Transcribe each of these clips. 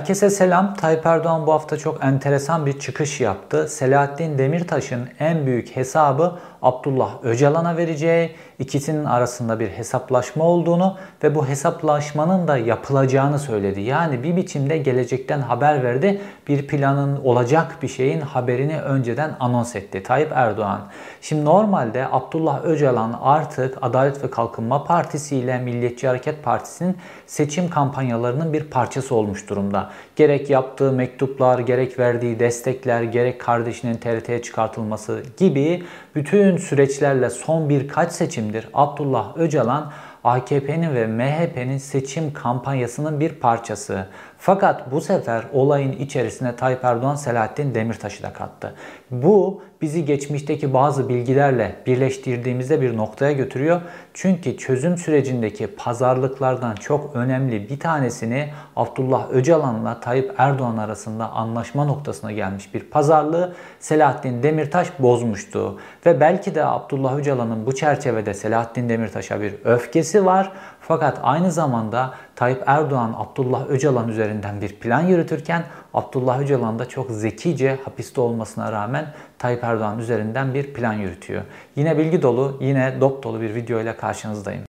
Herkese selam. Tayyip Erdoğan bu hafta çok enteresan bir çıkış yaptı. Selahattin Demirtaş'ın en büyük hesabı Abdullah Öcalan'a vereceği, ikisinin arasında bir hesaplaşma olduğunu ve bu hesaplaşmanın da yapılacağını söyledi. Yani bir biçimde gelecekten haber verdi. Bir planın olacak bir şeyin haberini önceden anons etti Tayyip Erdoğan. Şimdi normalde Abdullah Öcalan artık Adalet ve Kalkınma Partisi ile Milliyetçi Hareket Partisi'nin seçim kampanyalarının bir parçası olmuş durumda. Gerek yaptığı mektuplar, gerek verdiği destekler, gerek kardeşinin TRT'ye çıkartılması gibi bütün süreçlerle son birkaç seçimdir Abdullah Öcalan AKP'nin ve MHP'nin seçim kampanyasının bir parçası. Fakat bu sefer olayın içerisine Tayyip Erdoğan Selahattin Demirtaş'ı da kattı. Bu bizi geçmişteki bazı bilgilerle birleştirdiğimizde bir noktaya götürüyor. Çünkü çözüm sürecindeki pazarlıklardan çok önemli bir tanesini Abdullah Öcalan'la Tayyip Erdoğan arasında anlaşma noktasına gelmiş bir pazarlığı Selahattin Demirtaş bozmuştu. Ve belki de Abdullah Öcalan'ın bu çerçevede Selahattin Demirtaş'a bir öfkesi var. Fakat aynı zamanda Tayyip Erdoğan Abdullah Öcalan üzerinden bir plan yürütürken Abdullah Öcalan da çok zekice hapiste olmasına rağmen Tayyip Erdoğan üzerinden bir plan yürütüyor. Yine bilgi dolu, yine dop dolu bir video ile karşınızdayım.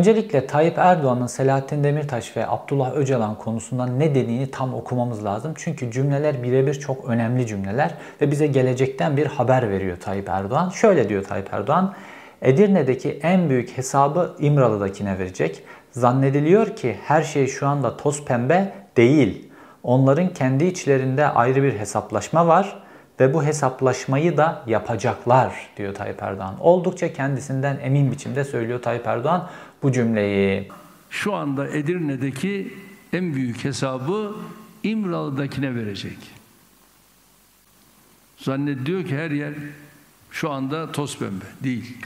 Öncelikle Tayyip Erdoğan'ın Selahattin Demirtaş ve Abdullah Öcalan konusunda ne dediğini tam okumamız lazım. Çünkü cümleler birebir çok önemli cümleler ve bize gelecekten bir haber veriyor Tayyip Erdoğan. Şöyle diyor Tayyip Erdoğan, Edirne'deki en büyük hesabı İmralı'dakine verecek. Zannediliyor ki her şey şu anda toz pembe değil. Onların kendi içlerinde ayrı bir hesaplaşma var ve bu hesaplaşmayı da yapacaklar diyor Tayyip Erdoğan. Oldukça kendisinden emin biçimde söylüyor Tayyip Erdoğan bu cümleyi. Şu anda Edirne'deki en büyük hesabı İmralı'dakine verecek. Zannediyor ki her yer şu anda toz pembe. Değil.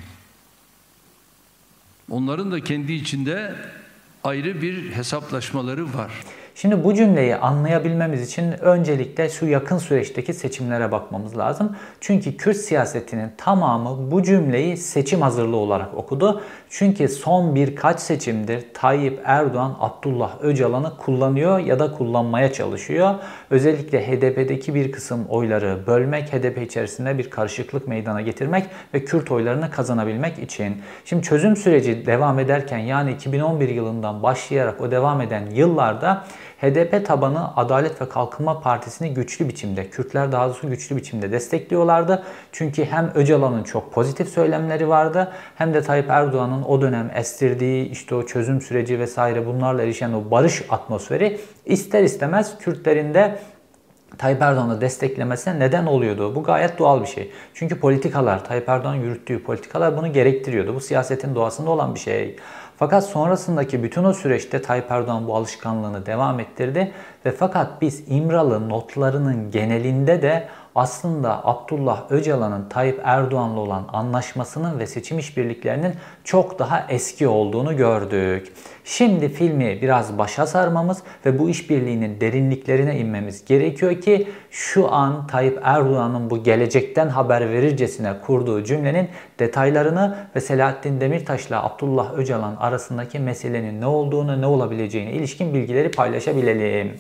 Onların da kendi içinde ayrı bir hesaplaşmaları var. Şimdi bu cümleyi anlayabilmemiz için öncelikle şu yakın süreçteki seçimlere bakmamız lazım. Çünkü Kürt siyasetinin tamamı bu cümleyi seçim hazırlığı olarak okudu. Çünkü son birkaç seçimdir Tayyip Erdoğan Abdullah Öcalan'ı kullanıyor ya da kullanmaya çalışıyor. Özellikle HDP'deki bir kısım oyları bölmek, HDP içerisinde bir karışıklık meydana getirmek ve Kürt oylarını kazanabilmek için. Şimdi çözüm süreci devam ederken yani 2011 yılından başlayarak o devam eden yıllarda HDP tabanı Adalet ve Kalkınma Partisi'ni güçlü biçimde, Kürtler daha doğrusu güçlü biçimde destekliyorlardı. Çünkü hem Öcalan'ın çok pozitif söylemleri vardı hem de Tayyip Erdoğan'ın o dönem estirdiği işte o çözüm süreci vesaire bunlarla erişen o barış atmosferi ister istemez Kürtlerin de Tayyip Erdoğan'ı desteklemesine neden oluyordu. Bu gayet doğal bir şey. Çünkü politikalar, Tayyip Erdoğan yürüttüğü politikalar bunu gerektiriyordu. Bu siyasetin doğasında olan bir şey. Fakat sonrasındaki bütün o süreçte Tayyip Erdoğan bu alışkanlığını devam ettirdi ve fakat biz İmralı notlarının genelinde de aslında Abdullah Öcalan'ın Tayyip Erdoğan'la olan anlaşmasının ve seçim işbirliklerinin çok daha eski olduğunu gördük. Şimdi filmi biraz başa sarmamız ve bu işbirliğinin derinliklerine inmemiz gerekiyor ki şu an Tayyip Erdoğan'ın bu gelecekten haber verircesine kurduğu cümlenin detaylarını ve Selahattin Demirtaş'la Abdullah Öcalan arasındaki meselenin ne olduğunu, ne olabileceğine ilişkin bilgileri paylaşabilelim.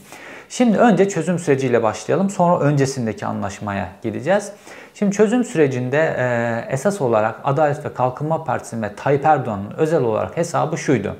Şimdi önce çözüm süreciyle başlayalım. Sonra öncesindeki anlaşmaya gideceğiz. Şimdi çözüm sürecinde esas olarak Adalet ve Kalkınma Partisi ve Tayyip Erdoğan'ın özel olarak hesabı şuydu.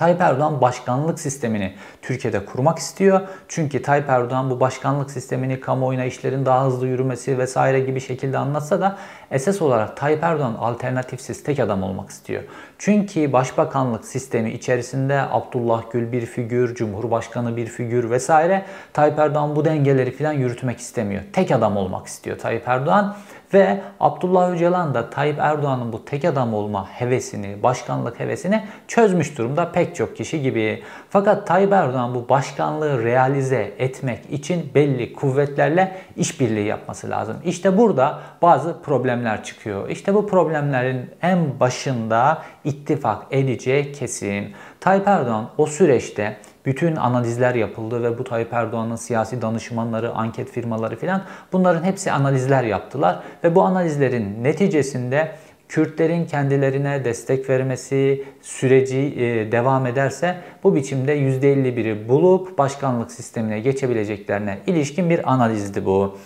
Tayyip Erdoğan başkanlık sistemini Türkiye'de kurmak istiyor. Çünkü Tayyip Erdoğan bu başkanlık sistemini kamuoyuna işlerin daha hızlı yürümesi vesaire gibi şekilde anlatsa da esas olarak Tayyip Erdoğan alternatifsiz tek adam olmak istiyor. Çünkü başbakanlık sistemi içerisinde Abdullah Gül bir figür, Cumhurbaşkanı bir figür vesaire Tayyip Erdoğan bu dengeleri falan yürütmek istemiyor. Tek adam olmak istiyor Tayyip Erdoğan. Ve Abdullah Öcalan da Tayyip Erdoğan'ın bu tek adam olma hevesini, başkanlık hevesini çözmüş durumda pek çok kişi gibi. Fakat Tayyip Erdoğan bu başkanlığı realize etmek için belli kuvvetlerle işbirliği yapması lazım. İşte burada bazı problemler çıkıyor. İşte bu problemlerin en başında ittifak edeceği kesin. Tayyip Erdoğan o süreçte bütün analizler yapıldı ve bu Tayyip Erdoğan'ın siyasi danışmanları, anket firmaları filan bunların hepsi analizler yaptılar ve bu analizlerin neticesinde Kürtlerin kendilerine destek vermesi süreci e, devam ederse bu biçimde %51'i bulup başkanlık sistemine geçebileceklerine ilişkin bir analizdi bu.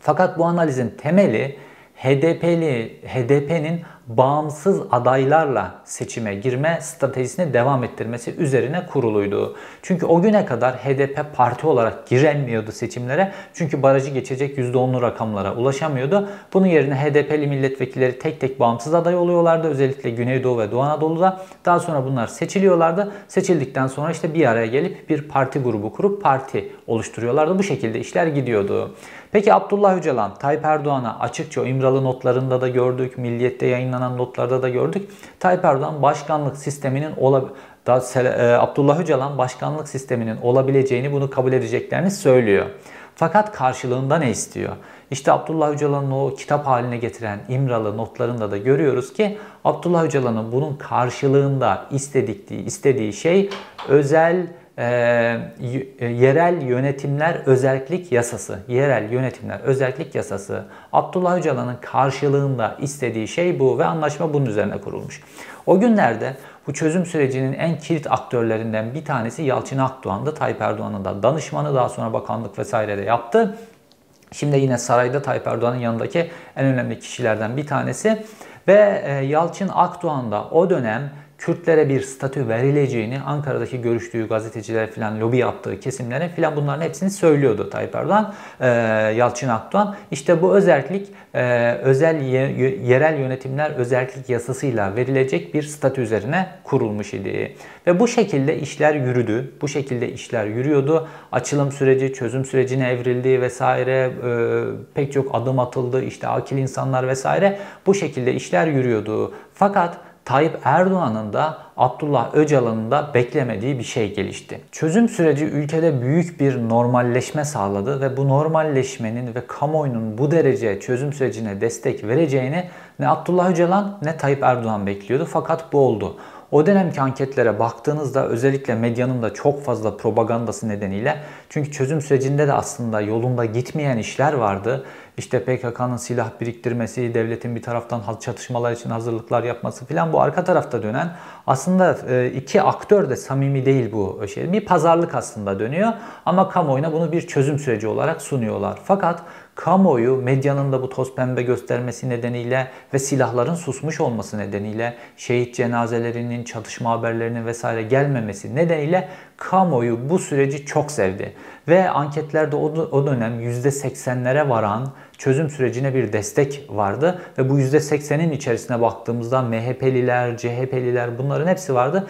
Fakat bu analizin temeli HDP'li HDP'nin bağımsız adaylarla seçime girme stratejisini devam ettirmesi üzerine kuruluydu. Çünkü o güne kadar HDP parti olarak giremiyordu seçimlere. Çünkü barajı geçecek %10'lu rakamlara ulaşamıyordu. Bunun yerine HDP'li milletvekilleri tek tek bağımsız aday oluyorlardı. Özellikle Güneydoğu ve Doğu Anadolu'da. Daha sonra bunlar seçiliyorlardı. Seçildikten sonra işte bir araya gelip bir parti grubu kurup parti oluşturuyorlardı. Bu şekilde işler gidiyordu. Peki Abdullah Öcalan, Tayyip Erdoğan'a açıkça İmralı notlarında da gördük, Milliyet'te yayınlanan notlarda da gördük. Tayyip Erdoğan başkanlık sisteminin olab da e, Abdullah Öcalan başkanlık sisteminin olabileceğini bunu kabul edeceklerini söylüyor. Fakat karşılığında ne istiyor? İşte Abdullah Öcalan'ın o kitap haline getiren İmralı notlarında da görüyoruz ki Abdullah Öcalan'ın bunun karşılığında istediği, istediği şey özel e, yerel yönetimler özellik yasası, yerel yönetimler özellik yasası Abdullah Öcalan'ın karşılığında istediği şey bu ve anlaşma bunun üzerine kurulmuş. O günlerde bu çözüm sürecinin en kilit aktörlerinden bir tanesi Yalçın Akdoğan'dı. Tayyip Erdoğan'ın da danışmanı daha sonra bakanlık vesaire de yaptı. Şimdi yine sarayda Tayyip Erdoğan'ın yanındaki en önemli kişilerden bir tanesi. Ve e, Yalçın Akdoğan da o dönem Kürtlere bir statü verileceğini Ankara'daki görüştüğü gazeteciler filan lobi yaptığı kesimlere filan bunların hepsini söylüyordu Tayyip Erdoğan, e, Yalçın Akdoğan. İşte bu özellik e, özel ye, yerel yönetimler özellik yasasıyla verilecek bir statü üzerine kurulmuş idi. Ve bu şekilde işler yürüdü. Bu şekilde işler yürüyordu. Açılım süreci, çözüm sürecine evrildi vesaire. E, pek çok adım atıldı. İşte akil insanlar vesaire. Bu şekilde işler yürüyordu. Fakat Tayyip Erdoğan'ın da Abdullah Öcalan'ın da beklemediği bir şey gelişti. Çözüm süreci ülkede büyük bir normalleşme sağladı ve bu normalleşmenin ve kamuoyunun bu derece çözüm sürecine destek vereceğini ne Abdullah Öcalan ne Tayyip Erdoğan bekliyordu fakat bu oldu. O dönemki anketlere baktığınızda özellikle medyanın da çok fazla propagandası nedeniyle çünkü çözüm sürecinde de aslında yolunda gitmeyen işler vardı. İşte PKK'nın silah biriktirmesi, devletin bir taraftan çatışmalar için hazırlıklar yapması filan bu arka tarafta dönen aslında e, iki aktör de samimi değil bu şey. Bir pazarlık aslında dönüyor ama kamuoyuna bunu bir çözüm süreci olarak sunuyorlar. Fakat kamuoyu medyanın da bu toz pembe göstermesi nedeniyle ve silahların susmuş olması nedeniyle şehit cenazelerinin, çatışma haberlerinin vesaire gelmemesi nedeniyle kamuoyu bu süreci çok sevdi. Ve anketlerde o dönem %80'lere varan çözüm sürecine bir destek vardı. Ve bu %80'in içerisine baktığımızda MHP'liler, CHP'liler bunların hepsi vardı.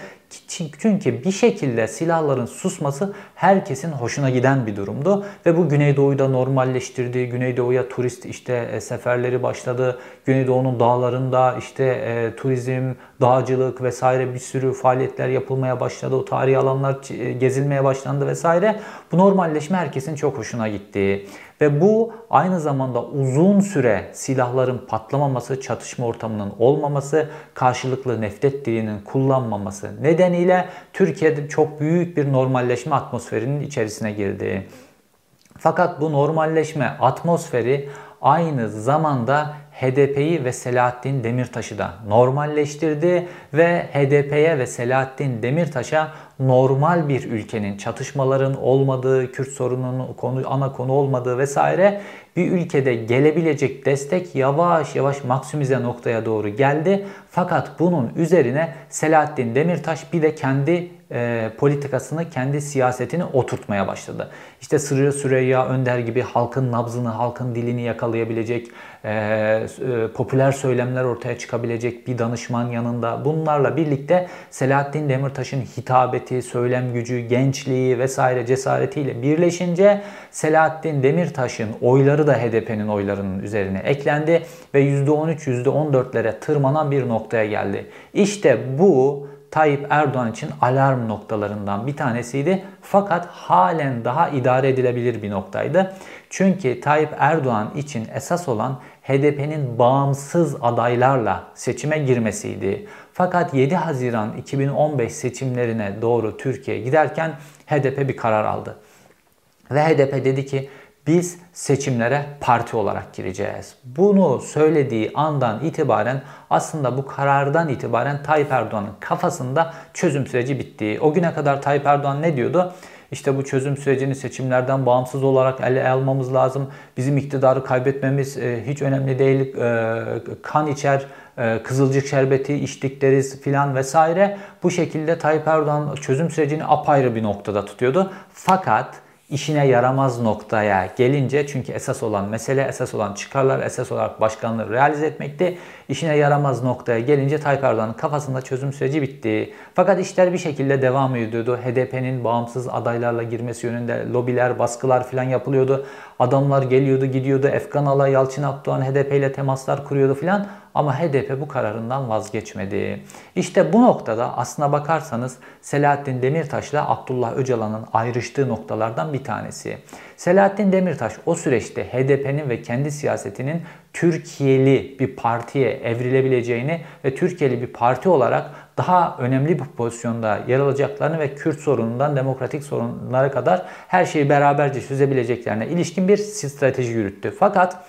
Çünkü bir şekilde silahların susması herkesin hoşuna giden bir durumdu. Ve bu Güneydoğu'yu da normalleştirdi. Güneydoğu'ya turist işte e, seferleri başladı. Güneydoğu'nun dağlarında işte e, turizm, dağcılık vesaire bir sürü faaliyetler yapılmaya başladı. O tarihi alanlar e, gezilmeye başlandı vesaire. Bu normalleşme herkesin çok hoşuna gitti. Ve bu aynı zamanda uzun süre silahların patlamaması, çatışma ortamının olmaması, karşılıklı nefret dilinin kullanmaması nedeniyle Türkiye'de çok büyük bir normalleşme atmosferinin içerisine girdi. Fakat bu normalleşme atmosferi aynı zamanda HDP'yi ve Selahattin Demirtaş'ı da normalleştirdi ve HDP'ye ve Selahattin Demirtaş'a normal bir ülkenin çatışmaların olmadığı, Kürt sorununun konu, ana konu olmadığı vesaire bir ülkede gelebilecek destek yavaş yavaş maksimize noktaya doğru geldi. Fakat bunun üzerine Selahattin Demirtaş bir de kendi e, politikasını, kendi siyasetini oturtmaya başladı. İşte Sırrı Süreyya Önder gibi halkın nabzını, halkın dilini yakalayabilecek, e, e, popüler söylemler ortaya çıkabilecek bir danışman yanında. Bunlarla birlikte Selahattin Demirtaş'ın hitabeti, söylem gücü, gençliği vesaire cesaretiyle birleşince Selahattin Demirtaş'ın oyları da HDP'nin oylarının üzerine eklendi ve %13, %14'lere tırmanan bir noktaya geldi. İşte bu Tayyip Erdoğan için alarm noktalarından bir tanesiydi. Fakat halen daha idare edilebilir bir noktaydı. Çünkü Tayyip Erdoğan için esas olan HDP'nin bağımsız adaylarla seçime girmesiydi. Fakat 7 Haziran 2015 seçimlerine doğru Türkiye giderken HDP bir karar aldı. Ve HDP dedi ki biz seçimlere parti olarak gireceğiz. Bunu söylediği andan itibaren aslında bu karardan itibaren Tayyip Erdoğan'ın kafasında çözüm süreci bitti. O güne kadar Tayyip Erdoğan ne diyordu? İşte bu çözüm sürecini seçimlerden bağımsız olarak ele almamız lazım. Bizim iktidarı kaybetmemiz e, hiç önemli değil. E, kan içer, e, kızılcık şerbeti içtik deriz filan vesaire. Bu şekilde Tayyip Erdoğan çözüm sürecini apayrı bir noktada tutuyordu. Fakat işine yaramaz noktaya gelince çünkü esas olan mesele, esas olan çıkarlar, esas olarak başkanlığı realize etmekti. İşine yaramaz noktaya gelince Tayyip Erdoğan'ın kafasında çözüm süreci bitti. Fakat işler bir şekilde devam ediyordu. HDP'nin bağımsız adaylarla girmesi yönünde lobiler, baskılar falan yapılıyordu. Adamlar geliyordu, gidiyordu. Efkan Alay, Yalçın Abdoğan HDP ile temaslar kuruyordu filan. Ama HDP bu kararından vazgeçmedi. İşte bu noktada aslına bakarsanız Selahattin Demirtaş ile Abdullah Öcalan'ın ayrıştığı noktalardan bir tanesi. Selahattin Demirtaş o süreçte HDP'nin ve kendi siyasetinin Türkiye'li bir partiye evrilebileceğini ve Türkiye'li bir parti olarak daha önemli bir pozisyonda yer alacaklarını ve Kürt sorunundan demokratik sorunlara kadar her şeyi beraberce çözebileceklerine ilişkin bir strateji yürüttü. Fakat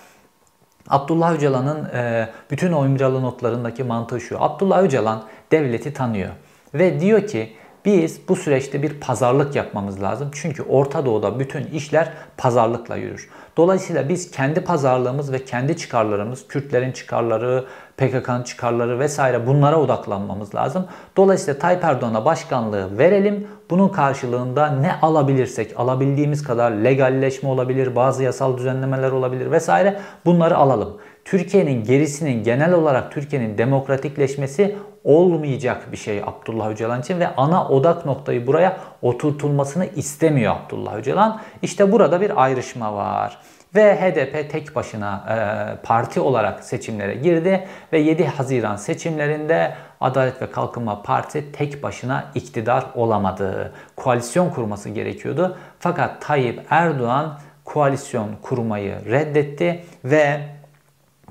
Abdullah Öcalan'ın e, bütün o imzalı notlarındaki mantığı şu. Abdullah Öcalan devleti tanıyor ve diyor ki biz bu süreçte bir pazarlık yapmamız lazım. Çünkü Orta Doğu'da bütün işler pazarlıkla yürür. Dolayısıyla biz kendi pazarlığımız ve kendi çıkarlarımız, Kürtlerin çıkarları, PKK'nın çıkarları vesaire bunlara odaklanmamız lazım. Dolayısıyla Tayyip Erdoğan'a başkanlığı verelim. Bunun karşılığında ne alabilirsek, alabildiğimiz kadar legalleşme olabilir, bazı yasal düzenlemeler olabilir vesaire bunları alalım. Türkiye'nin gerisinin genel olarak Türkiye'nin demokratikleşmesi olmayacak bir şey Abdullah Öcalan için ve ana odak noktayı buraya oturtulmasını istemiyor Abdullah Öcalan. İşte burada bir ayrışma var. Ve HDP tek başına e, parti olarak seçimlere girdi ve 7 Haziran seçimlerinde Adalet ve Kalkınma Parti tek başına iktidar olamadı. Koalisyon kurması gerekiyordu. Fakat Tayyip Erdoğan koalisyon kurmayı reddetti ve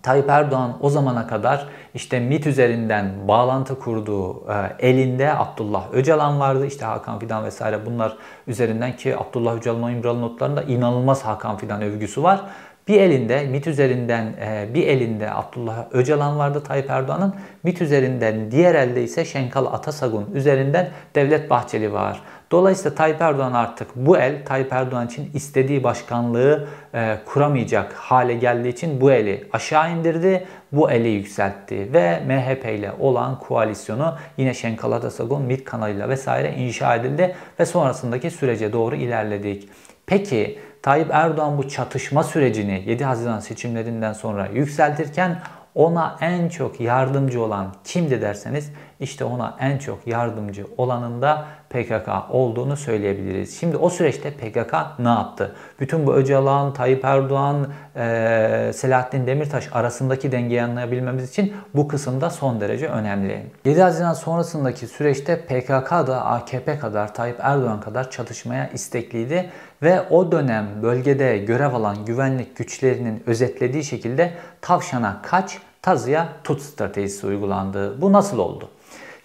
Tayyip Erdoğan o zamana kadar işte MIT üzerinden bağlantı kurduğu e, elinde Abdullah Öcalan vardı. İşte Hakan Fidan vesaire bunlar üzerinden ki Abdullah Öcalan'ın İmralı notlarında inanılmaz Hakan Fidan övgüsü var. Bir elinde MIT üzerinden e, bir elinde Abdullah Öcalan vardı Tayyip Erdoğan'ın. MIT üzerinden diğer elde ise Şenkal Atasagun üzerinden Devlet Bahçeli var. Dolayısıyla Tayyip Erdoğan artık bu el Tayyip Erdoğan için istediği başkanlığı e, kuramayacak hale geldiği için bu eli aşağı indirdi, bu eli yükseltti ve MHP ile olan koalisyonu yine Şenkal Atasagun, MİT kanalıyla vesaire inşa edildi ve sonrasındaki sürece doğru ilerledik. Peki Tayyip Erdoğan bu çatışma sürecini 7 Haziran seçimlerinden sonra yükseltirken ona en çok yardımcı olan kimdi derseniz işte ona en çok yardımcı olanın da PKK olduğunu söyleyebiliriz. Şimdi o süreçte PKK ne yaptı? Bütün bu Öcalan, Tayyip Erdoğan, Selahattin Demirtaş arasındaki dengeyi anlayabilmemiz için bu kısımda son derece önemli. 7 Haziran sonrasındaki süreçte PKK da AKP kadar, Tayyip Erdoğan kadar çatışmaya istekliydi ve o dönem bölgede görev alan güvenlik güçlerinin özetlediği şekilde tavşana kaç, tazıya tut stratejisi uygulandı. Bu nasıl oldu?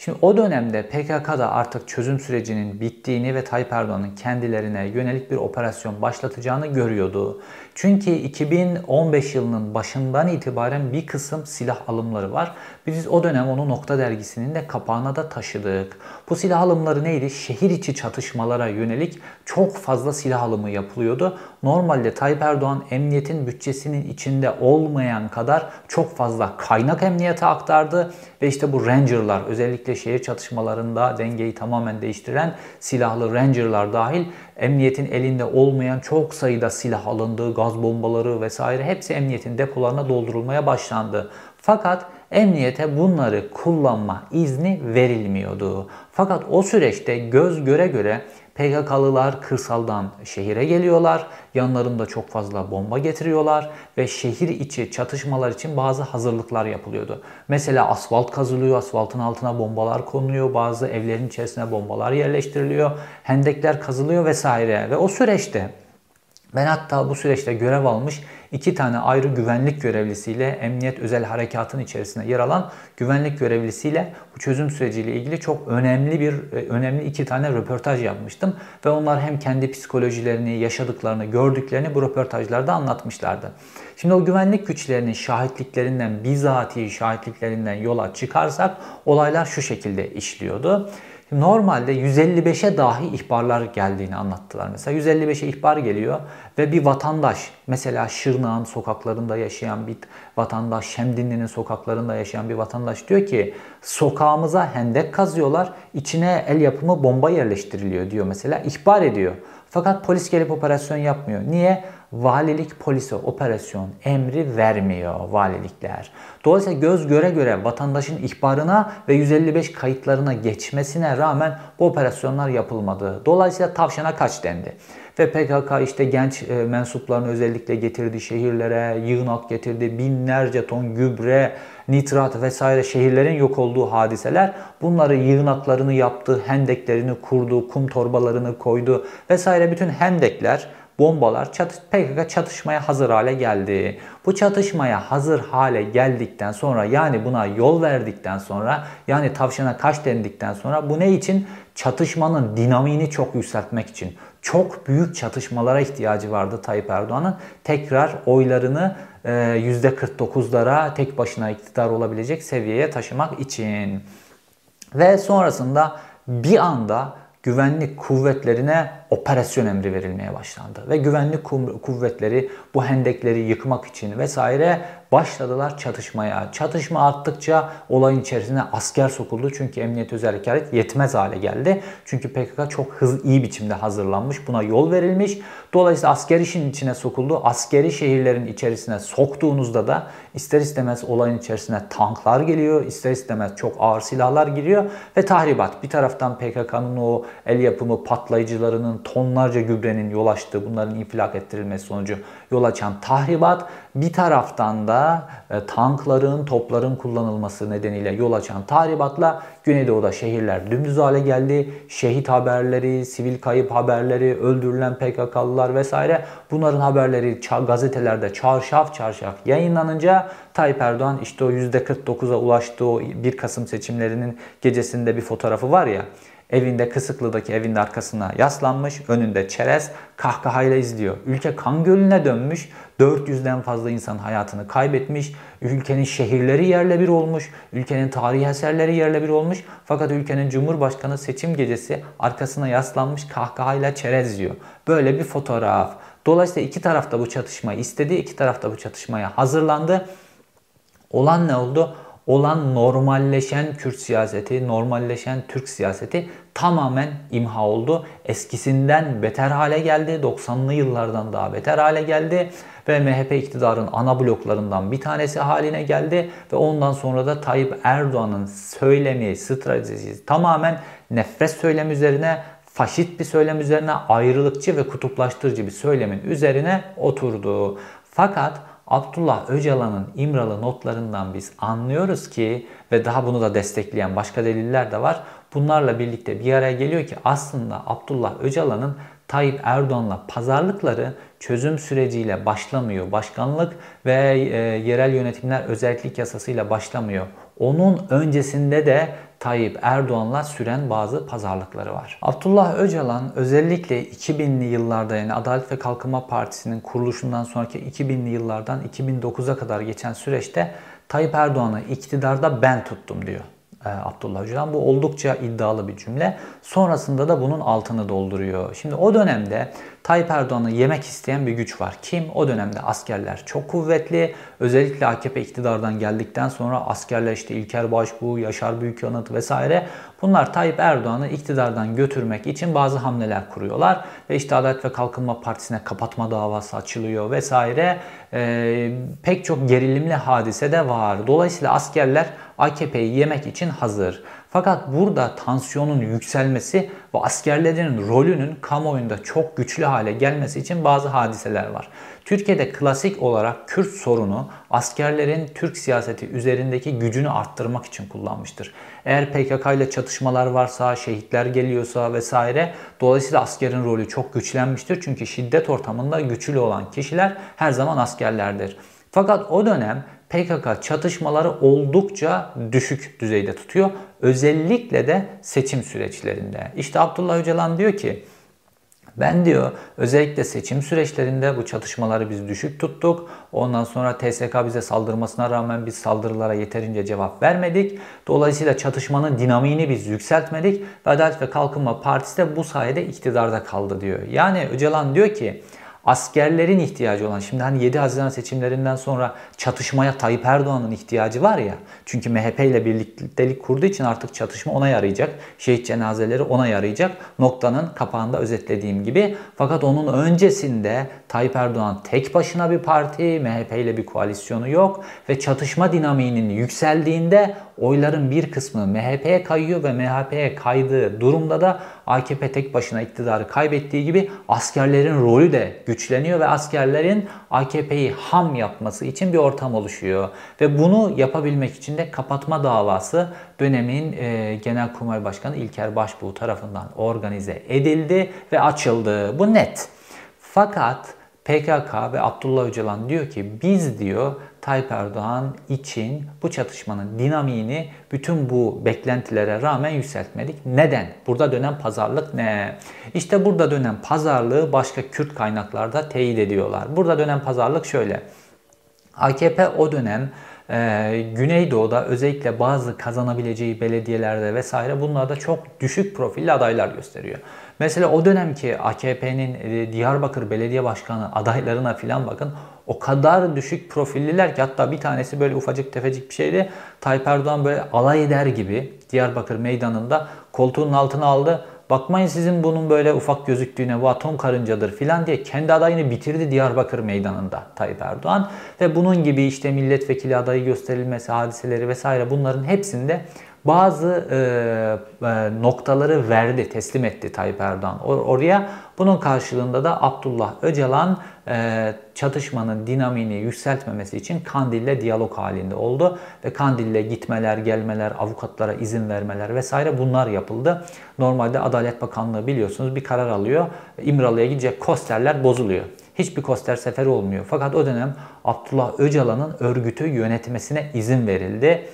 Şimdi o dönemde PKK'da artık çözüm sürecinin bittiğini ve Tayyip Erdoğan'ın kendilerine yönelik bir operasyon başlatacağını görüyordu. Çünkü 2015 yılının başından itibaren bir kısım silah alımları var. Biz o dönem onu Nokta Dergisi'nin de kapağına da taşıdık. Bu silah alımları neydi? Şehir içi çatışmalara yönelik çok fazla silah alımı yapılıyordu. Normalde Tayyip Erdoğan emniyetin bütçesinin içinde olmayan kadar çok fazla kaynak emniyete aktardı. Ve işte bu Ranger'lar özellikle şehir çatışmalarında dengeyi tamamen değiştiren silahlı Ranger'lar dahil emniyetin elinde olmayan çok sayıda silah alındı, gaz bombaları vesaire hepsi emniyetin depolarına doldurulmaya başlandı. Fakat emniyete bunları kullanma izni verilmiyordu. Fakat o süreçte göz göre göre PKK'lılar kırsaldan şehire geliyorlar. Yanlarında çok fazla bomba getiriyorlar ve şehir içi çatışmalar için bazı hazırlıklar yapılıyordu. Mesela asfalt kazılıyor, asfaltın altına bombalar konuluyor, bazı evlerin içerisine bombalar yerleştiriliyor, hendekler kazılıyor vesaire. Ve o süreçte ben hatta bu süreçte görev almış iki tane ayrı güvenlik görevlisiyle Emniyet Özel Harekatın içerisinde yer alan güvenlik görevlisiyle bu çözüm süreciyle ilgili çok önemli bir e, önemli iki tane röportaj yapmıştım ve onlar hem kendi psikolojilerini, yaşadıklarını, gördüklerini bu röportajlarda anlatmışlardı. Şimdi o güvenlik güçlerinin şahitliklerinden, bizatihi şahitliklerinden yola çıkarsak olaylar şu şekilde işliyordu. Normalde 155'e dahi ihbarlar geldiğini anlattılar. Mesela 155'e ihbar geliyor ve bir vatandaş mesela Şırnak'ın sokaklarında yaşayan bir vatandaş, Şemdinli'nin sokaklarında yaşayan bir vatandaş diyor ki sokağımıza hendek kazıyorlar, içine el yapımı bomba yerleştiriliyor diyor mesela ihbar ediyor. Fakat polis gelip operasyon yapmıyor. Niye? Valilik polise operasyon emri vermiyor valilikler. Dolayısıyla göz göre göre vatandaşın ihbarına ve 155 kayıtlarına geçmesine rağmen bu operasyonlar yapılmadı. Dolayısıyla tavşana kaç dendi. Ve PKK işte genç e, mensuplarını özellikle getirdi şehirlere, yığınak getirdi, binlerce ton gübre, nitrat vesaire şehirlerin yok olduğu hadiseler. Bunları yığınaklarını yaptı, hendeklerini kurdu, kum torbalarını koydu vesaire bütün hendekler bombalar çatış, PKK çatışmaya hazır hale geldi. Bu çatışmaya hazır hale geldikten sonra yani buna yol verdikten sonra yani tavşana kaç dendikten sonra bu ne için? Çatışmanın dinamiğini çok yükseltmek için. Çok büyük çatışmalara ihtiyacı vardı Tayyip Erdoğan'ın. Tekrar oylarını %49'lara tek başına iktidar olabilecek seviyeye taşımak için. Ve sonrasında bir anda güvenlik kuvvetlerine operasyon emri verilmeye başlandı. Ve güvenlik kuvvetleri bu hendekleri yıkmak için vesaire başladılar çatışmaya. Çatışma arttıkça olayın içerisine asker sokuldu. Çünkü emniyet özel harekat yetmez hale geldi. Çünkü PKK çok hızlı iyi biçimde hazırlanmış. Buna yol verilmiş. Dolayısıyla asker işin içine sokuldu. Askeri şehirlerin içerisine soktuğunuzda da ister istemez olayın içerisine tanklar geliyor. ister istemez çok ağır silahlar giriyor ve tahribat. Bir taraftan PKK'nın o el yapımı patlayıcılarının tonlarca gübrenin yol açtığı, bunların infilak ettirilmesi sonucu yol açan tahribat, bir taraftan da e, tankların, topların kullanılması nedeniyle yol açan tahribatla Güneydoğu'da şehirler dümdüz hale geldi. Şehit haberleri, sivil kayıp haberleri, öldürülen PKK'lılar vesaire bunların haberleri gazetelerde çarşaf çarşaf yayınlanınca Tayyip Erdoğan işte o %49'a ulaştığı o 1 Kasım seçimlerinin gecesinde bir fotoğrafı var ya Evinde Kısıklı'daki evin arkasına yaslanmış, önünde çerez, kahkahayla izliyor. Ülke kan gölüne dönmüş, 400'den fazla insan hayatını kaybetmiş, ülkenin şehirleri yerle bir olmuş, ülkenin tarihi eserleri yerle bir olmuş. Fakat ülkenin Cumhurbaşkanı seçim gecesi arkasına yaslanmış kahkahayla çerez yiyor. Böyle bir fotoğraf. Dolayısıyla iki taraf da bu çatışmayı istedi, iki taraf da bu çatışmaya hazırlandı. Olan ne oldu? Olan normalleşen Kürt siyaseti, normalleşen Türk siyaseti tamamen imha oldu. Eskisinden beter hale geldi. 90'lı yıllardan daha beter hale geldi ve MHP iktidarın ana bloklarından bir tanesi haline geldi ve ondan sonra da Tayyip Erdoğan'ın söylemi, stratejisi tamamen nefret söylemi üzerine faşist bir söylem üzerine, ayrılıkçı ve kutuplaştırıcı bir söylemin üzerine oturdu. Fakat Abdullah Öcalan'ın İmralı notlarından biz anlıyoruz ki ve daha bunu da destekleyen başka deliller de var. Bunlarla birlikte bir araya geliyor ki aslında Abdullah Öcalan'ın Tayyip Erdoğan'la pazarlıkları çözüm süreciyle başlamıyor. Başkanlık ve e, yerel yönetimler özellik yasasıyla başlamıyor. Onun öncesinde de Tayyip Erdoğan'la süren bazı pazarlıkları var. Abdullah Öcalan özellikle 2000'li yıllarda yani Adalet ve Kalkınma Partisi'nin kuruluşundan sonraki 2000'li yıllardan 2009'a kadar geçen süreçte Tayyip Erdoğan'ı iktidarda ben tuttum diyor. E, Abdullah Öcalan. Bu oldukça iddialı bir cümle. Sonrasında da bunun altını dolduruyor. Şimdi o dönemde Tayyip Erdoğan'ı yemek isteyen bir güç var. Kim? O dönemde askerler çok kuvvetli. Özellikle AKP iktidardan geldikten sonra askerler işte İlker Başbuğ, Yaşar Büyükanıt vesaire bunlar Tayyip Erdoğan'ı iktidardan götürmek için bazı hamleler kuruyorlar. Ve işte Adalet ve Kalkınma Partisi'ne kapatma davası açılıyor vesaire. Ee, pek çok gerilimli hadise de var. Dolayısıyla askerler AKP'yi yemek için hazır. Fakat burada tansiyonun yükselmesi ve askerlerin rolünün kamuoyunda çok güçlü hale gelmesi için bazı hadiseler var. Türkiye'de klasik olarak Kürt sorunu askerlerin Türk siyaseti üzerindeki gücünü arttırmak için kullanmıştır. Eğer PKK ile çatışmalar varsa, şehitler geliyorsa vesaire dolayısıyla askerin rolü çok güçlenmiştir. Çünkü şiddet ortamında güçlü olan kişiler her zaman askerlerdir. Fakat o dönem PKK çatışmaları oldukça düşük düzeyde tutuyor. Özellikle de seçim süreçlerinde. İşte Abdullah Öcalan diyor ki ben diyor özellikle seçim süreçlerinde bu çatışmaları biz düşük tuttuk. Ondan sonra TSK bize saldırmasına rağmen biz saldırılara yeterince cevap vermedik. Dolayısıyla çatışmanın dinamiğini biz yükseltmedik. Ve Adalet ve Kalkınma Partisi de bu sayede iktidarda kaldı diyor. Yani Öcalan diyor ki askerlerin ihtiyacı olan şimdi hani 7 Haziran seçimlerinden sonra çatışmaya Tayyip Erdoğan'ın ihtiyacı var ya. Çünkü MHP ile birliktelik kurduğu için artık çatışma ona yarayacak. Şehit cenazeleri ona yarayacak. Noktanın kapağında özetlediğim gibi. Fakat onun öncesinde Tayyip Erdoğan tek başına bir parti, MHP ile bir koalisyonu yok ve çatışma dinamiğinin yükseldiğinde oyların bir kısmı MHP'ye kayıyor ve MHP'ye kaydığı durumda da AKP tek başına iktidarı kaybettiği gibi askerlerin rolü de güçleniyor ve askerlerin AKP'yi ham yapması için bir ortam oluşuyor. Ve bunu yapabilmek için de kapatma davası dönemin e, Genelkurmay Başkanı İlker Başbuğ tarafından organize edildi ve açıldı. Bu net. Fakat PKK ve Abdullah Öcalan diyor ki biz diyor Tayyip Erdoğan için bu çatışmanın dinamiğini bütün bu beklentilere rağmen yükseltmedik. Neden? Burada dönen pazarlık ne? İşte burada dönen pazarlığı başka Kürt kaynaklarda teyit ediyorlar. Burada dönen pazarlık şöyle. AKP o dönem ee, Güneydoğu'da özellikle bazı kazanabileceği belediyelerde vesaire bunlarda çok düşük profilli adaylar gösteriyor. Mesela o dönemki AKP'nin e, Diyarbakır Belediye Başkanı adaylarına filan bakın o kadar düşük profilliler ki hatta bir tanesi böyle ufacık tefecik bir şeydi. Tayyip Erdoğan böyle alay eder gibi Diyarbakır meydanında koltuğunun altına aldı. Bakmayın sizin bunun böyle ufak gözüktüğüne bu atom karıncadır filan diye kendi adayını bitirdi Diyarbakır meydanında Tayyip Erdoğan. Ve bunun gibi işte milletvekili adayı gösterilmesi hadiseleri vesaire bunların hepsinde bazı e, e, noktaları verdi, teslim etti Tayyip Erdoğan or oraya. Bunun karşılığında da Abdullah Öcalan e, çatışmanın dinamini yükseltmemesi için Kandil'le diyalog halinde oldu. Ve Kandil'le gitmeler, gelmeler, avukatlara izin vermeler vesaire bunlar yapıldı. Normalde Adalet Bakanlığı biliyorsunuz bir karar alıyor. İmralı'ya gidecek kosterler bozuluyor. Hiçbir koster seferi olmuyor. Fakat o dönem Abdullah Öcalan'ın örgütü yönetmesine izin verildi.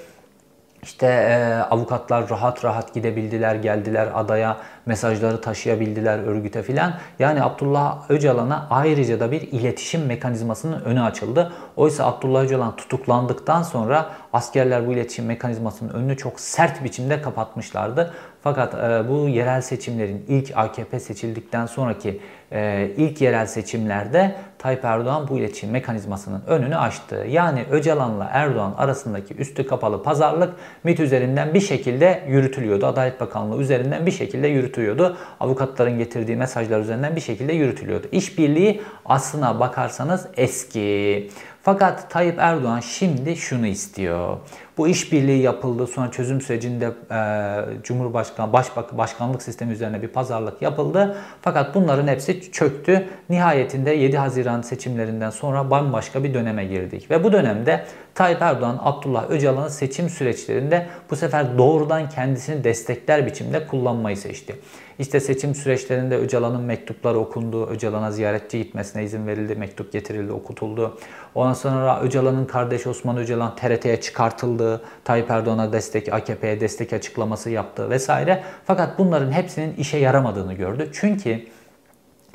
İşte e, avukatlar rahat rahat gidebildiler, geldiler adaya, mesajları taşıyabildiler örgüte filan. Yani Abdullah Öcalan'a ayrıca da bir iletişim mekanizmasının önü açıldı. Oysa Abdullah Öcalan tutuklandıktan sonra askerler bu iletişim mekanizmasının önünü çok sert biçimde kapatmışlardı. Fakat e, bu yerel seçimlerin ilk AKP seçildikten sonraki e, ilk yerel seçimlerde Tayyip Erdoğan bu iletişim mekanizmasının önünü açtı. Yani Öcalan'la Erdoğan arasındaki üstü kapalı pazarlık MİT üzerinden bir şekilde yürütülüyordu. Adalet Bakanlığı üzerinden bir şekilde yürütülüyordu. Avukatların getirdiği mesajlar üzerinden bir şekilde yürütülüyordu. İşbirliği aslına bakarsanız eski. Fakat Tayyip Erdoğan şimdi şunu istiyor. Bu işbirliği yapıldı. Sonra çözüm sürecinde e, Cumhurbaşkanı Başbak Başkanlık sistemi üzerine bir pazarlık yapıldı. Fakat bunların hepsi çöktü. Nihayetinde 7 Haziran seçimlerinden sonra bambaşka bir döneme girdik. Ve bu dönemde Tayyip Erdoğan, Abdullah Öcalan'ın seçim süreçlerinde bu sefer doğrudan kendisini destekler biçimde kullanmayı seçti. İşte seçim süreçlerinde Öcalan'ın mektupları okundu. Öcalan'a ziyaretçi gitmesine izin verildi. Mektup getirildi, okutuldu. Ondan sonra Öcalan'ın kardeşi Osman Öcalan TRT'ye çıkartıldı. Tayyip Erdoğan'a destek, AKP'ye destek açıklaması yaptı vesaire. Fakat bunların hepsinin işe yaramadığını gördü. Çünkü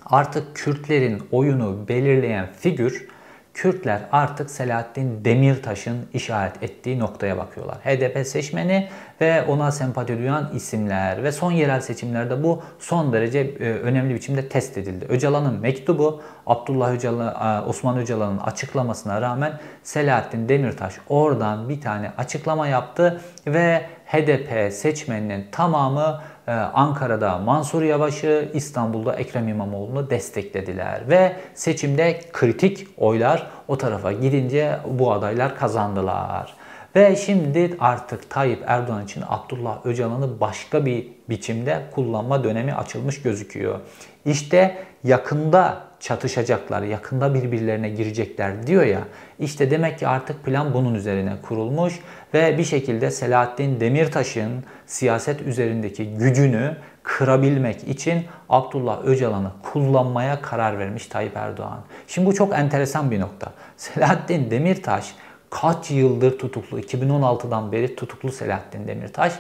artık Kürtlerin oyunu belirleyen figür Kürtler artık Selahattin Demirtaş'ın işaret ettiği noktaya bakıyorlar. HDP seçmeni ve ona sempati duyan isimler ve son yerel seçimlerde bu son derece e, önemli biçimde test edildi. Öcalan'ın mektubu Abdullah Öcalan, Osman Öcalan'ın açıklamasına rağmen Selahattin Demirtaş oradan bir tane açıklama yaptı ve HDP seçmeninin tamamı Ankara'da Mansur Yavaş'ı, İstanbul'da Ekrem İmamoğlu'nu desteklediler. Ve seçimde kritik oylar o tarafa gidince bu adaylar kazandılar. Ve şimdi artık Tayyip Erdoğan için Abdullah Öcalan'ı başka bir biçimde kullanma dönemi açılmış gözüküyor. İşte yakında çatışacaklar, yakında birbirlerine girecekler diyor ya. İşte demek ki artık plan bunun üzerine kurulmuş ve bir şekilde Selahattin Demirtaş'ın siyaset üzerindeki gücünü kırabilmek için Abdullah Öcalan'ı kullanmaya karar vermiş Tayyip Erdoğan. Şimdi bu çok enteresan bir nokta. Selahattin Demirtaş kaç yıldır tutuklu? 2016'dan beri tutuklu Selahattin Demirtaş.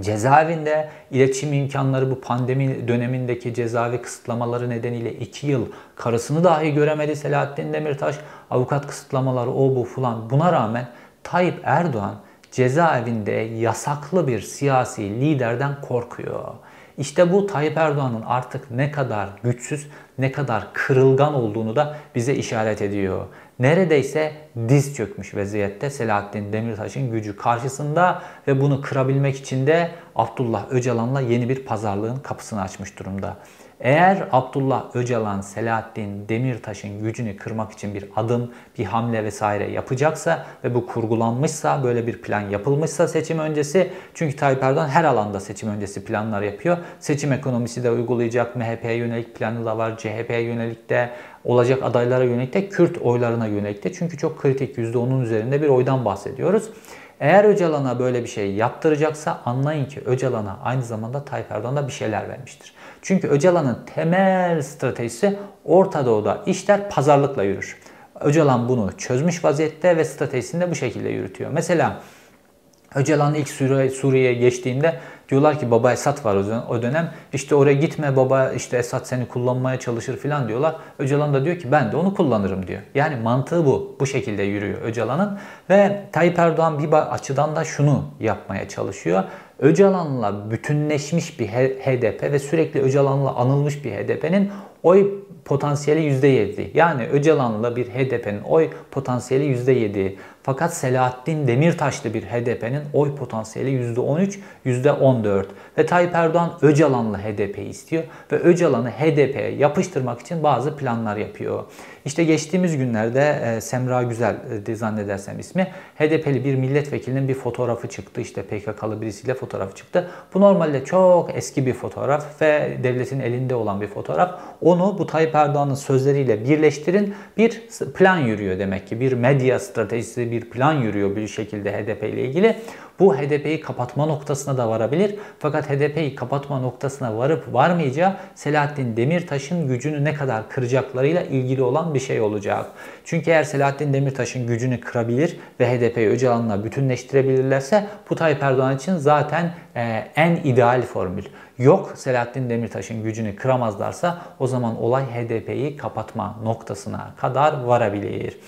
Cezaevinde iletişim imkanları bu pandemi dönemindeki cezaevi kısıtlamaları nedeniyle 2 yıl karısını dahi göremedi Selahattin Demirtaş. Avukat kısıtlamaları o bu falan buna rağmen Tayyip Erdoğan cezaevinde yasaklı bir siyasi liderden korkuyor. İşte bu Tayyip Erdoğan'ın artık ne kadar güçsüz, ne kadar kırılgan olduğunu da bize işaret ediyor. Neredeyse diz çökmüş vaziyette Selahattin Demirtaş'ın gücü karşısında ve bunu kırabilmek için de Abdullah Öcalan'la yeni bir pazarlığın kapısını açmış durumda. Eğer Abdullah Öcalan, Selahattin Demirtaş'ın gücünü kırmak için bir adım, bir hamle vesaire yapacaksa ve bu kurgulanmışsa, böyle bir plan yapılmışsa seçim öncesi, çünkü Tayyip Erdoğan her alanda seçim öncesi planlar yapıyor. Seçim ekonomisi de uygulayacak, MHP'ye yönelik planı da var, CHP'ye yönelik de, olacak adaylara yönelik de, Kürt oylarına yönelik de. Çünkü çok kritik %10'un üzerinde bir oydan bahsediyoruz. Eğer Öcalan'a böyle bir şey yaptıracaksa anlayın ki Öcalan'a aynı zamanda Tayyip Erdoğan da bir şeyler vermiştir. Çünkü Öcalan'ın temel stratejisi Orta Doğu'da işler pazarlıkla yürür. Öcalan bunu çözmüş vaziyette ve stratejisini de bu şekilde yürütüyor. Mesela Öcalan ilk Suriye'ye geçtiğinde diyorlar ki baba Esat var o dönem. İşte oraya gitme baba işte Esat seni kullanmaya çalışır falan diyorlar. Öcalan da diyor ki ben de onu kullanırım diyor. Yani mantığı bu. Bu şekilde yürüyor Öcalan'ın. Ve Tayyip Erdoğan bir açıdan da şunu yapmaya çalışıyor. Öcalan'la bütünleşmiş bir HDP ve sürekli Öcalan'la anılmış bir HDP'nin oy potansiyeli %7. Yani Öcalan'la bir HDP'nin oy potansiyeli %7. Fakat Selahattin Demirtaşlı bir HDP'nin oy potansiyeli %13, %14. Ve Tayyip Erdoğan Öcalan'la HDP'yi istiyor ve Öcalan'ı HDP'ye yapıştırmak için bazı planlar yapıyor. İşte geçtiğimiz günlerde e, Semra Güzel e, zannedersem ismi HDP'li bir milletvekilinin bir fotoğrafı çıktı. İşte PKK'lı birisiyle fotoğrafı çıktı. Bu normalde çok eski bir fotoğraf ve devletin elinde olan bir fotoğraf. Onu bu Tayyip Erdoğan'ın sözleriyle birleştirin bir plan yürüyor demek ki. Bir medya stratejisi, bir plan yürüyor bir şekilde HDP ile ilgili. Bu HDP'yi kapatma noktasına da varabilir. Fakat HDP'yi kapatma noktasına varıp varmayacağı Selahattin Demirtaş'ın gücünü ne kadar kıracaklarıyla ilgili olan bir şey olacak. Çünkü eğer Selahattin Demirtaş'ın gücünü kırabilir ve HDP'yi Öcalan'la bütünleştirebilirlerse bu Tayyip Erdoğan için zaten e, en ideal formül. Yok Selahattin Demirtaş'ın gücünü kıramazlarsa o zaman olay HDP'yi kapatma noktasına kadar varabilir.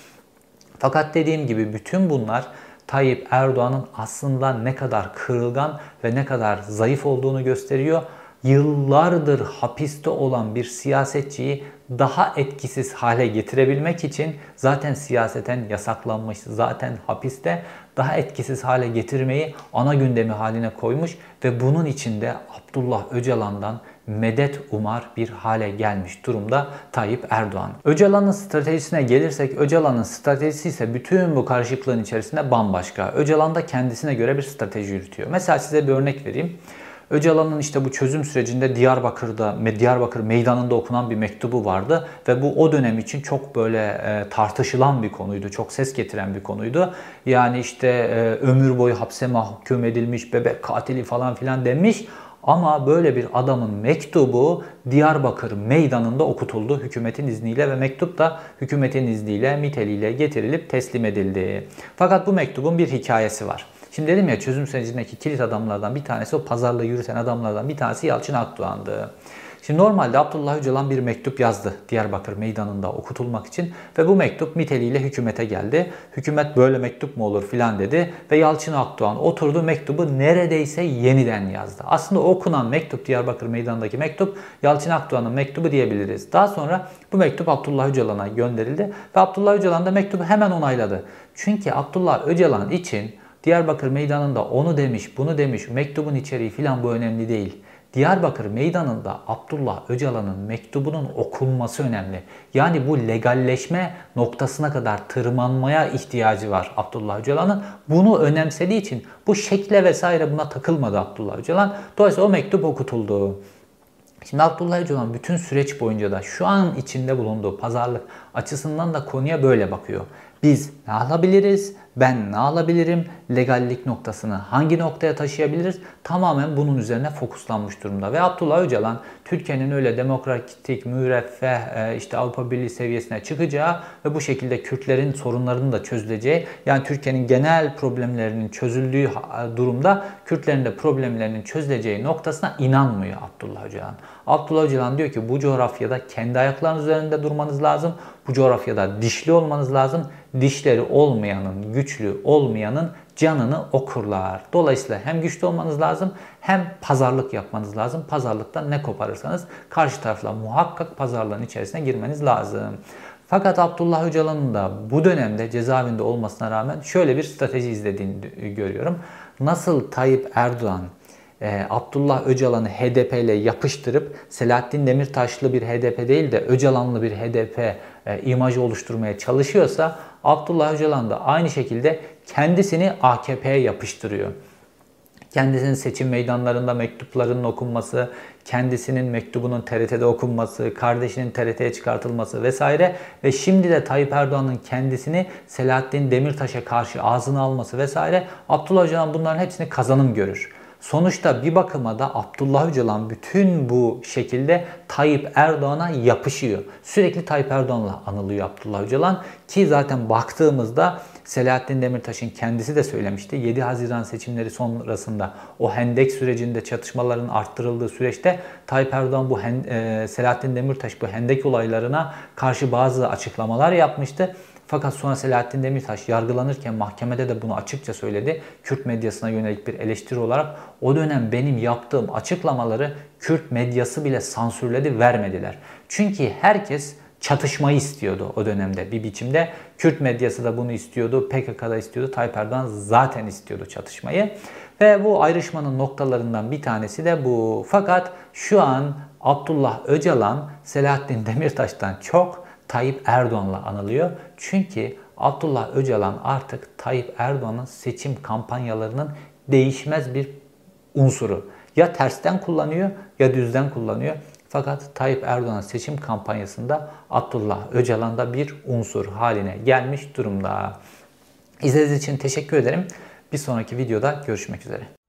Fakat dediğim gibi bütün bunlar Tayyip Erdoğan'ın aslında ne kadar kırılgan ve ne kadar zayıf olduğunu gösteriyor. Yıllardır hapiste olan bir siyasetçiyi daha etkisiz hale getirebilmek için zaten siyaseten yasaklanmış, zaten hapiste daha etkisiz hale getirmeyi ana gündemi haline koymuş ve bunun içinde Abdullah Öcalan'dan medet umar bir hale gelmiş durumda Tayyip Erdoğan. Öcalan'ın stratejisine gelirsek Öcalan'ın stratejisi ise bütün bu karışıklığın içerisinde bambaşka. Öcalan da kendisine göre bir strateji yürütüyor. Mesela size bir örnek vereyim. Öcalan'ın işte bu çözüm sürecinde Diyarbakır'da, Diyarbakır meydanında okunan bir mektubu vardı ve bu o dönem için çok böyle e, tartışılan bir konuydu, çok ses getiren bir konuydu. Yani işte e, ömür boyu hapse mahkum edilmiş, bebek katili falan filan demiş. Ama böyle bir adamın mektubu Diyarbakır meydanında okutuldu hükümetin izniyle ve mektup da hükümetin izniyle miteliyle getirilip teslim edildi. Fakat bu mektubun bir hikayesi var. Şimdi dedim ya çözüm sürecindeki kilit adamlardan bir tanesi o pazarlığı yürüten adamlardan bir tanesi Yalçın Akdoğan'dı. Şimdi normalde Abdullah Öcalan bir mektup yazdı Diyarbakır meydanında okutulmak için ve bu mektup niteliğiyle hükümete geldi. Hükümet böyle mektup mu olur filan dedi ve Yalçın Akdoğan oturdu mektubu neredeyse yeniden yazdı. Aslında okunan mektup Diyarbakır meydanındaki mektup Yalçın Akdoğan'ın mektubu diyebiliriz. Daha sonra bu mektup Abdullah Öcalan'a gönderildi ve Abdullah Öcalan da mektubu hemen onayladı. Çünkü Abdullah Öcalan için Diyarbakır meydanında onu demiş, bunu demiş, mektubun içeriği filan bu önemli değil. Diyarbakır meydanında Abdullah Öcalan'ın mektubunun okunması önemli. Yani bu legalleşme noktasına kadar tırmanmaya ihtiyacı var Abdullah Öcalan'ın. Bunu önemsediği için bu şekle vesaire buna takılmadı Abdullah Öcalan. Dolayısıyla o mektup okutuldu. Şimdi Abdullah Öcalan bütün süreç boyunca da şu an içinde bulunduğu pazarlık açısından da konuya böyle bakıyor. Biz ne alabiliriz? Ben ne alabilirim? Legallik noktasını hangi noktaya taşıyabiliriz? Tamamen bunun üzerine fokuslanmış durumda. Ve Abdullah Öcalan Türkiye'nin öyle demokratik, müreffeh, e, işte Avrupa Birliği seviyesine çıkacağı ve bu şekilde Kürtlerin sorunlarını da çözüleceği, yani Türkiye'nin genel problemlerinin çözüldüğü durumda Kürtlerin de problemlerinin çözüleceği noktasına inanmıyor Abdullah Öcalan. Abdullah Öcalan diyor ki bu coğrafyada kendi ayaklarınız üzerinde durmanız lazım. Bu coğrafyada dişli olmanız lazım. Dişleri olmayanın, güçlü olmayanın canını okurlar. Dolayısıyla hem güçlü olmanız lazım hem pazarlık yapmanız lazım. Pazarlıktan ne koparırsanız karşı tarafla muhakkak pazarlığın içerisine girmeniz lazım. Fakat Abdullah Öcalan'ın da bu dönemde cezaevinde olmasına rağmen şöyle bir strateji izlediğini görüyorum. Nasıl Tayyip Erdoğan e, Abdullah Öcalan'ı HDP ile yapıştırıp Selahattin Demirtaşlı bir HDP değil de Öcalanlı bir HDP e, imajı oluşturmaya çalışıyorsa Abdullah Öcalan da aynı şekilde kendisini AKP'ye yapıştırıyor. Kendisinin seçim meydanlarında mektuplarının okunması, kendisinin mektubunun TRT'de okunması, kardeşinin TRT'ye çıkartılması vesaire ve şimdi de Tayyip Erdoğan'ın kendisini Selahattin Demirtaş'a karşı ağzına alması vesaire Abdullah Öcalan bunların hepsini kazanım görür. Sonuçta bir bakıma da Abdullah Öcalan bütün bu şekilde Tayyip Erdoğan'a yapışıyor. Sürekli Tayyip Erdoğan'la anılıyor Abdullah Öcalan ki zaten baktığımızda Selahattin Demirtaş'ın kendisi de söylemişti. 7 Haziran seçimleri sonrasında o hendek sürecinde çatışmaların arttırıldığı süreçte Tayyip Erdoğan bu e, Selahattin Demirtaş bu hendek olaylarına karşı bazı açıklamalar yapmıştı. Fakat sonra Selahattin Demirtaş yargılanırken mahkemede de bunu açıkça söyledi. Kürt medyasına yönelik bir eleştiri olarak o dönem benim yaptığım açıklamaları Kürt medyası bile sansürledi, vermediler. Çünkü herkes çatışmayı istiyordu o dönemde bir biçimde. Kürt medyası da bunu istiyordu, PKK da istiyordu, Tayyip Erdoğan zaten istiyordu çatışmayı. Ve bu ayrışmanın noktalarından bir tanesi de bu. Fakat şu an Abdullah Öcalan Selahattin Demirtaş'tan çok Tayyip Erdoğan'la anılıyor. Çünkü Abdullah Öcalan artık Tayyip Erdoğan'ın seçim kampanyalarının değişmez bir unsuru. Ya tersten kullanıyor ya düzden kullanıyor. Fakat Tayyip Erdoğan seçim kampanyasında Abdullah Öcalan da bir unsur haline gelmiş durumda. İzlediğiniz için teşekkür ederim. Bir sonraki videoda görüşmek üzere.